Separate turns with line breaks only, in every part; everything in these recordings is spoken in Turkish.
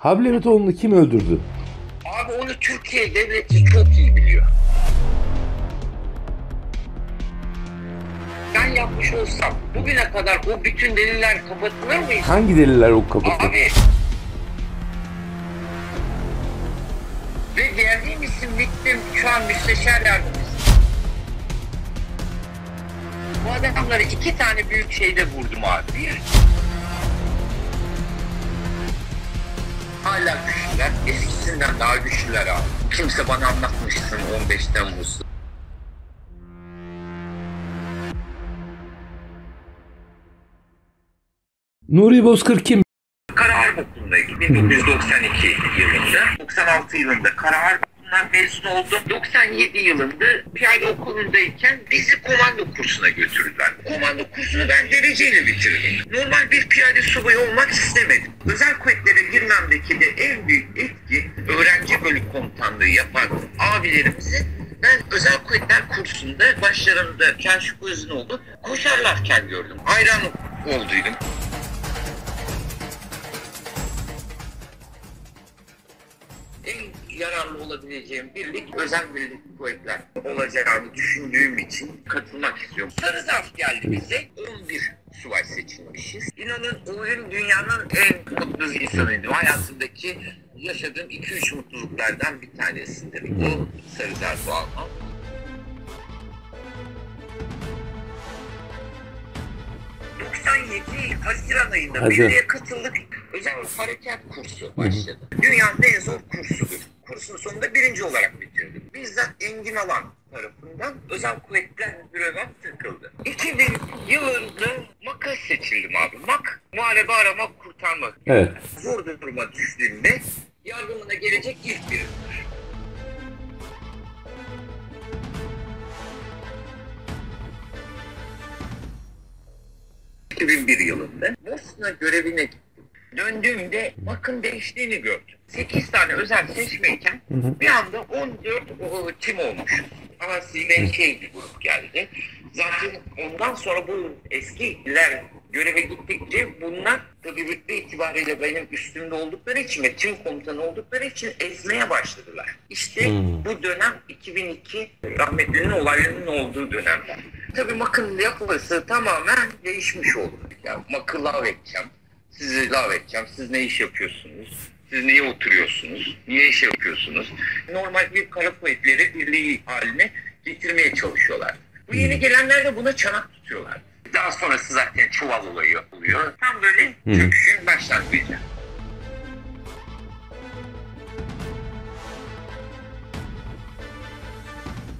Hablemitoğlu'nu kim öldürdü?
Abi onu Türkiye devleti çok iyi biliyor. Ben yapmış olsam bugüne kadar o bütün deliller kapatılır mıydı?
Hangi deliller o kapatı?
Abi. Ve geldiğim isim bittim şu an müsteşar yardımcısı. Bu adamları iki tane büyük şeyde vurdum abi. Bir, hala güçlüler. Eskisinden daha güçlüler abi. Kimse bana anlatmışsın 15 Temmuz'u.
Nuri Bozkır kim?
Kara Harp Okulu'ndaydım 1992 yılında. 96 yılında Kara Harp Okulu'ndan mezun oldum. 97 yılında piyade okulundayken bizi komando kursuna götürdüler. Komando kursunu ben dereceyle bitirdim. Normal bir piyade subayı olmak istemedim. Özel kuvvetlere girmemdeki de en büyük etki öğrenci bölük komutanlığı yapan abilerimizi ben özel kuvvetler kursunda başlarında Kaşif Özünoğlu koşarlarken gördüm. Hayran olduydum. Yararlı olabileceğim birlik özel birlik kuvvetler olacağını düşündüğüm için katılmak istiyorum. Sarı zarf geldi bize. 11 subay seçilmişiz. İnanın oyun dünyanın en mutlu insanıydım. Hayatımdaki yaşadığım 2-3 mutluluklardan bir tanesidir. O sarı zarfı almam. ...97 Haziran ayında
Haziran.
birliğe katıldık. Özel harekat kursu başladı. Dünyanın en zor kursudur. Kursun sonunda birinci olarak bitirdim. Bizzat Engin Alan tarafından özel kuvvetler mürevet takıldı. 2000 yılında MAK'a seçildim abi. MAK, muharebe aramak kurtarmak.
Evet.
Zor duruma düştüğünde yardımına gelecek ilk biri. 2001 yılında Bosna görevine gittim. Döndüğümde bakın değiştiğini gördüm. 8 tane özel seçmeyken bir anda 14 o, tim olmuş. Asi ve şey bir grup geldi. Zaten ondan sonra bu eskiler göreve gittikçe bunlar tabii rütbe itibariyle benim üstümde oldukları için ve tim komutanı oldukları için ezmeye başladılar. İşte
Hmm.
bu dönem 2002 rahmetlinin olaylarının olduğu dönemler. Tabii makın yapısı tamamen değişmiş oldu. Yani makı lav edeceğim, sizi lav edeceğim, siz ne iş yapıyorsunuz? Siz niye oturuyorsunuz? Niye iş yapıyorsunuz? Normal bir kara kuvvetleri birliği haline getirmeye çalışıyorlar. Bu yeni gelenler de buna çanak tutuyorlar. Daha sonrası zaten çuval olayı oluyor. Tam böyle çöküşün başlangıcı.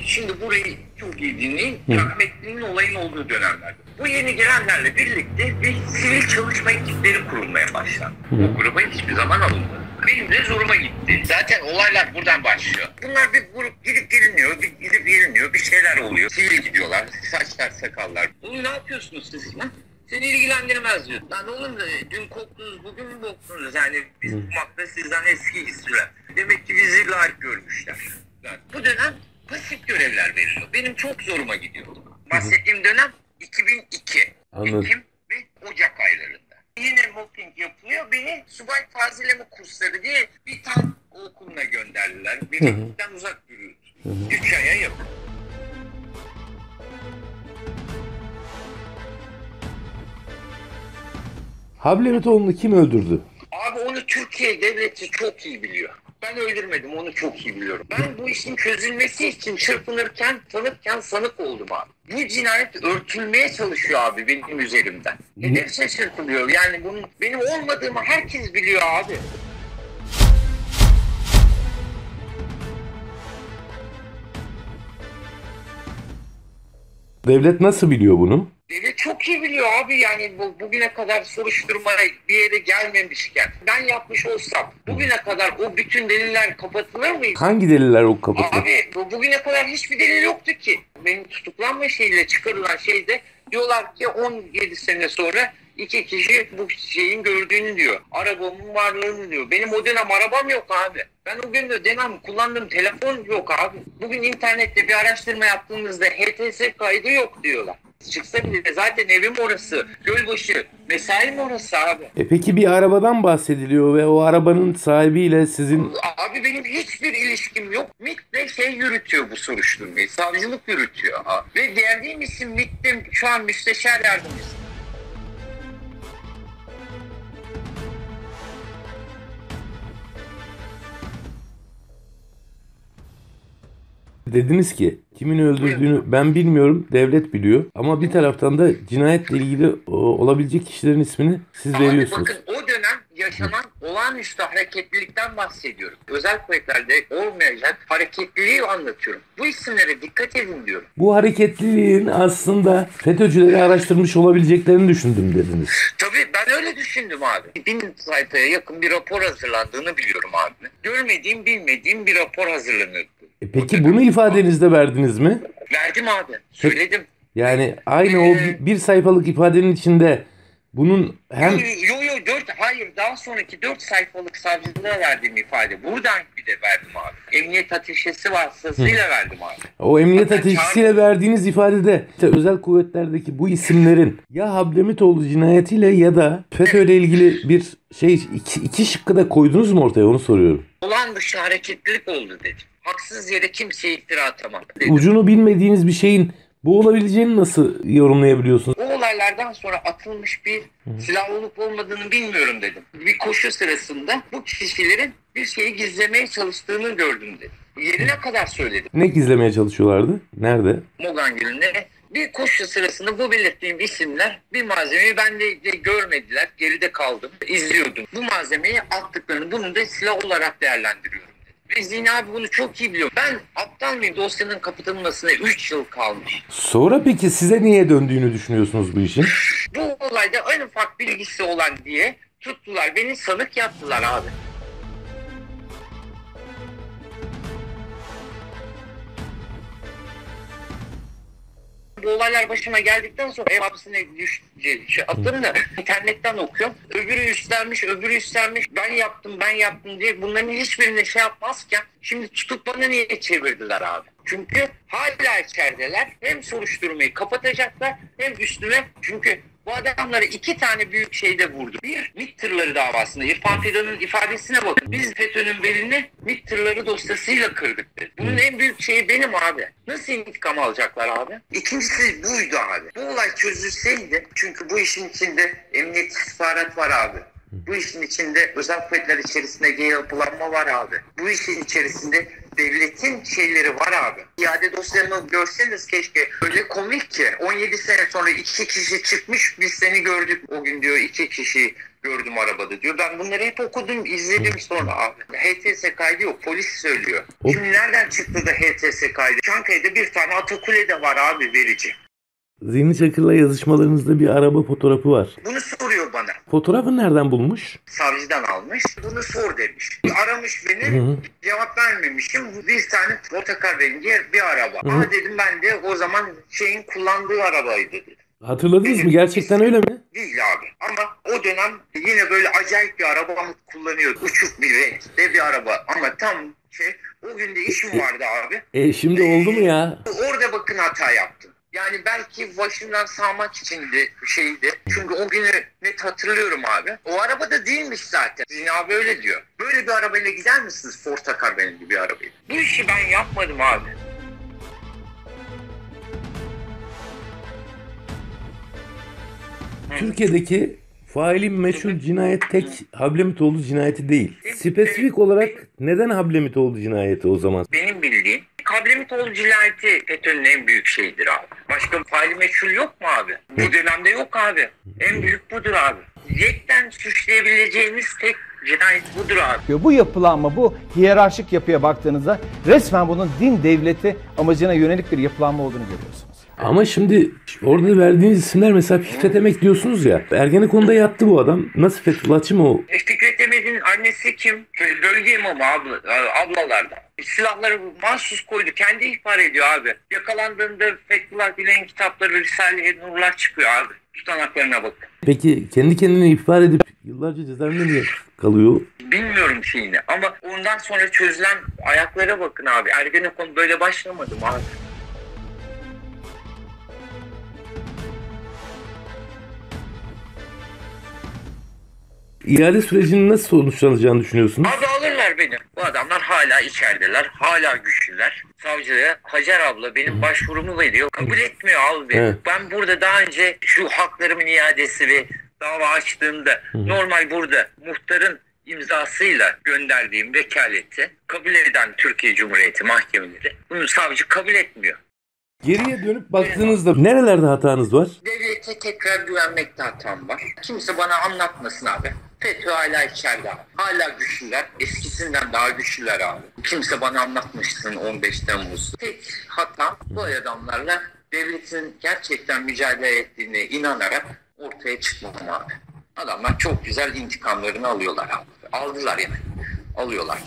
Şimdi burayı çok iyi dinleyin. Rahmetlinin olayın olduğu dönemlerde. Bu yeni gelenlerle birlikte bir sivil çalışma ekipleri kurulmaya başlandı. Bu gruba hiçbir zaman alınmadı. Benim de zoruma gitti. Zaten olaylar buradan başlıyor. Bunlar bir grup gidip geliniyor, bir gidip geliniyor, bir şeyler oluyor. Sivil gidiyorlar, saçlar, sakallar. Bunu ne yapıyorsunuz siz lan? Seni ilgilendirmez diyor. Lan oğlum da dün koktunuz, bugün mü koktunuz? Yani biz kumakta sizden eski hisseler. Demek ki bizi layık görmüşler. Yani bu dönem pasif görevler veriliyor. Benim çok zoruma gidiyor. Bahsettiğim dönem 2002.
Anladım.
Ekim ve Ocak aylarında. Yine mobbing yapılıyor. Beni subay tazileme kursları diye bir tank okuluna gönderdiler. Birlikten uzak yürüdü. Üç aya yakın.
Hablemitoğlu'nu kim öldürdü?
Abi onu Türkiye devleti çok iyi biliyor. Ben öldürmedim onu çok iyi biliyorum. Ben bu işin çözülmesi için çırpınırken tanıkken sanık oldum abi. Bu cinayet örtülmeye çalışıyor abi benim üzerimden. Hedef şaşırtılıyor. Yani bunun benim olmadığımı herkes biliyor abi.
Devlet nasıl biliyor bunu?
Devlet çok iyi biliyor abi yani bu, bugüne kadar soruşturmaya bir yere gelmemişken ben yapmış olsam bugüne kadar o bütün deliller kapatılır mıydı?
Hangi deliller o kapatı?
Abi bu, bugüne kadar hiçbir delil yoktu ki. Benim tutuklanma şeyle çıkarılan şeyde diyorlar ki 17 sene sonra iki kişi bu şeyin gördüğünü diyor. Arabamın varlığını diyor. Benim o dönem arabam yok abi. Ben o gün de dönem kullandığım telefon yok abi. Bugün internette bir araştırma yaptığımızda HTS kaydı yok diyorlar. Çıksa bile zaten evim orası. Gölbaşı. Mesaim orası abi.
E peki bir arabadan bahsediliyor ve o arabanın sahibiyle sizin
Abi benim hiçbir ilişkim yok. MIT'le şey yürütüyor bu soruşturmayı. Savcılık yürütüyor. Ha. Ve geldiğim isim MIT'te şu an müsteşar yardımcısı.
Dediniz ki kimin öldürdüğünü ben bilmiyorum devlet biliyor ama bir taraftan da cinayetle ilgili o, olabilecek kişilerin ismini siz
Abi
veriyorsunuz.
bakın o dönem yaşanan olağanüstü hareketlilikten bahsediyorum. Özel kuvvetlerde olmayacak hareketliliği anlatıyorum. Bu isimlere dikkat edin diyorum.
Bu hareketliliğin aslında FETÖ'cüleri araştırmış olabileceklerini düşündüm dediniz.
Tabii ben öyle düşündüm abi. Bin sayfaya yakın bir rapor hazırlandığını biliyorum abi. Görmediğim, bilmediğim bir rapor hazırlanıyordu.
E peki bunu ifadenizde verdiniz mi?
Verdim abi. Söyledim.
Yani aynı o bir, bir sayfalık ifadenin içinde bunun hem
Yo yo dört hayır daha sonraki dört sayfalık savcılığa verdiğim ifade. Buradan bir de verdim abi. Emniyet ateşesi vasıtasıyla verdim abi.
o emniyet
Hatta
ateşisiyle verdiğiniz ifadede işte özel kuvvetlerdeki bu isimlerin ya Hablemitoğlu cinayetiyle ya da FETÖ ile ilgili bir şey iki, iki şıkkı da koydunuz mu ortaya onu soruyorum.
Olağan dışı hareketlilik oldu dedim. Haksız yere kimseye iftira atamam dedim.
Ucunu bilmediğiniz bir şeyin bu olabileceğini nasıl yorumlayabiliyorsunuz?
O olaylardan sonra atılmış bir silah olup olmadığını bilmiyorum dedim. Bir koşu sırasında bu kişilerin bir şeyi gizlemeye çalıştığını gördüm dedim. Yerine kadar söyledim.
Ne gizlemeye çalışıyorlardı? Nerede?
Mogangil'ine bir koşu sırasında bu belirttiğim isimler bir malzemeyi ben de, de görmediler. Geride kaldım. izliyordum. Bu malzemeyi attıklarını bunu da silah olarak değerlendiriyorum. Ve Zina abi bunu çok iyi biliyor. Ben aptal mıyım dosyanın kapatılmasına 3 yıl kalmış.
Sonra peki size niye döndüğünü düşünüyorsunuz bu işin?
Bu olayda en ufak bilgisi olan diye tuttular. Beni sanık yaptılar abi. Bu olaylar başıma geldikten sonra ev hapsine düş, şey, attım da internetten okuyorum. Öbürü üstlenmiş, öbürü üstlenmiş. Ben yaptım, ben yaptım diye bunların hiçbirine şey yapmazken şimdi tutup bana niye çevirdiler abi? Çünkü hala içerideler. Hem soruşturmayı kapatacaklar hem üstüne çünkü bu adamları iki tane büyük şeyde vurdu. Bir, MİT tırları davasında. İrfan Fidan'ın ifadesine bakın. Biz FETÖ'nün belini MİT tırları dosyasıyla kırdık dedi. Bunun en büyük şeyi benim abi. Nasıl intikam alacaklar abi? İkincisi buydu abi. Bu olay çözülseydi çünkü bu işin içinde emniyet istihbarat var abi. Bu işin içinde özel kuvvetler içerisinde yapılanma var abi. Bu işin içerisinde devletin şeyleri var abi. İade dosyalarını görseniz keşke. Öyle komik ki 17 sene sonra iki kişi çıkmış biz seni gördük o gün diyor iki kişi gördüm arabada diyor. Ben bunları hep okudum izledim sonra abi. HTS kaydı yok polis söylüyor. Şimdi nereden çıktı da HTS kaydı? Çankaya'da bir tane Atakule de var abi verici.
Zihni Çakır'la yazışmalarınızda bir araba fotoğrafı var.
Bunu soruyor bana.
Fotoğrafı nereden bulmuş?
savcıdan almış. Bunu sor demiş. Aramış beni.
Hı hı.
Cevap vermemişim. Bir tane motocar rengi bir araba.
Hı hı.
Ama dedim ben de o zaman şeyin kullandığı arabaydı dedim.
Hatırladınız mı? Gerçekten öyle mi?
Değil abi. Ama o dönem yine böyle acayip bir araba kullanıyordu. Uçuk bir renkte bir araba. Ama tam şey o gün de işim vardı abi.
E şimdi oldu mu ya?
Orada bakın hata yaptım. Yani belki başından sağmak içindi şeydi. Çünkü o günü net hatırlıyorum abi. O arabada değilmiş zaten. Zina abi öyle diyor. Böyle bir arabayla gider misiniz Ford Takar benim gibi bir arabayla? Bu işi ben yapmadım abi.
Türkiye'deki failin meşhur cinayet tek Hablemitoğlu cinayeti değil. Spesifik olarak neden Hablemitoğlu cinayeti o zaman?
Benim bildiğim Kablemitoğlu cinayeti FETÖ'nün en büyük şeyidir abi. Başka faili meçhul yok mu abi? Bu dönemde yok abi. En büyük budur abi. Yekten suçlayabileceğimiz tek cinayet budur abi.
Bu yapılanma, bu hiyerarşik yapıya baktığınızda resmen bunun din devleti amacına yönelik bir yapılanma olduğunu görüyorsunuz.
Ama şimdi orada verdiğiniz isimler mesela Fikret Emek diyorsunuz ya. Ergenekon'da yattı bu adam. Nasıl Fethullahçı mı o?
E, Fikret Emek'in annesi kim? Bölge imamı abla, ablalardan. Silahları mahsus koydu. Kendi ihbar ediyor abi. Yakalandığında Fethullah Gülen'in kitapları Risale-i Nurlar çıkıyor abi. Tutanaklarına bakın.
Peki kendi kendine ihbar edip yıllarca cezaevinde niye kalıyor?
Bilmiyorum şeyini ama ondan sonra çözülen ayaklara bakın abi. Ergenekon böyle başlamadı mı abi?
İade sürecinin nasıl sonuçlanacağını düşünüyorsunuz?
Abi alırlar beni. Bu adamlar hala içerideler. Hala güçlüler. Savcıya Hacer abla benim başvurumu veriyor. Kabul etmiyor abi.
Evet.
Ben burada daha önce şu haklarımın iadesi ve dava açtığımda normal burada muhtarın imzasıyla gönderdiğim vekaleti kabul eden Türkiye Cumhuriyeti mahkemeleri bunu savcı kabul etmiyor.
Geriye dönüp baktığınızda nerelerde hatanız var?
Devlete tekrar güvenmekte hatam var. Kimse bana anlatmasın abi. FETÖ hala içeride. Hala güçlüler. Eskisinden daha güçlüler abi. Kimse bana anlatmışsın 15 Temmuz. Tek hatam bu adamlarla devletin gerçekten mücadele ettiğine inanarak ortaya çıkmam abi. Adamlar çok güzel intikamlarını alıyorlar abi. Aldılar yani. Alıyorlar.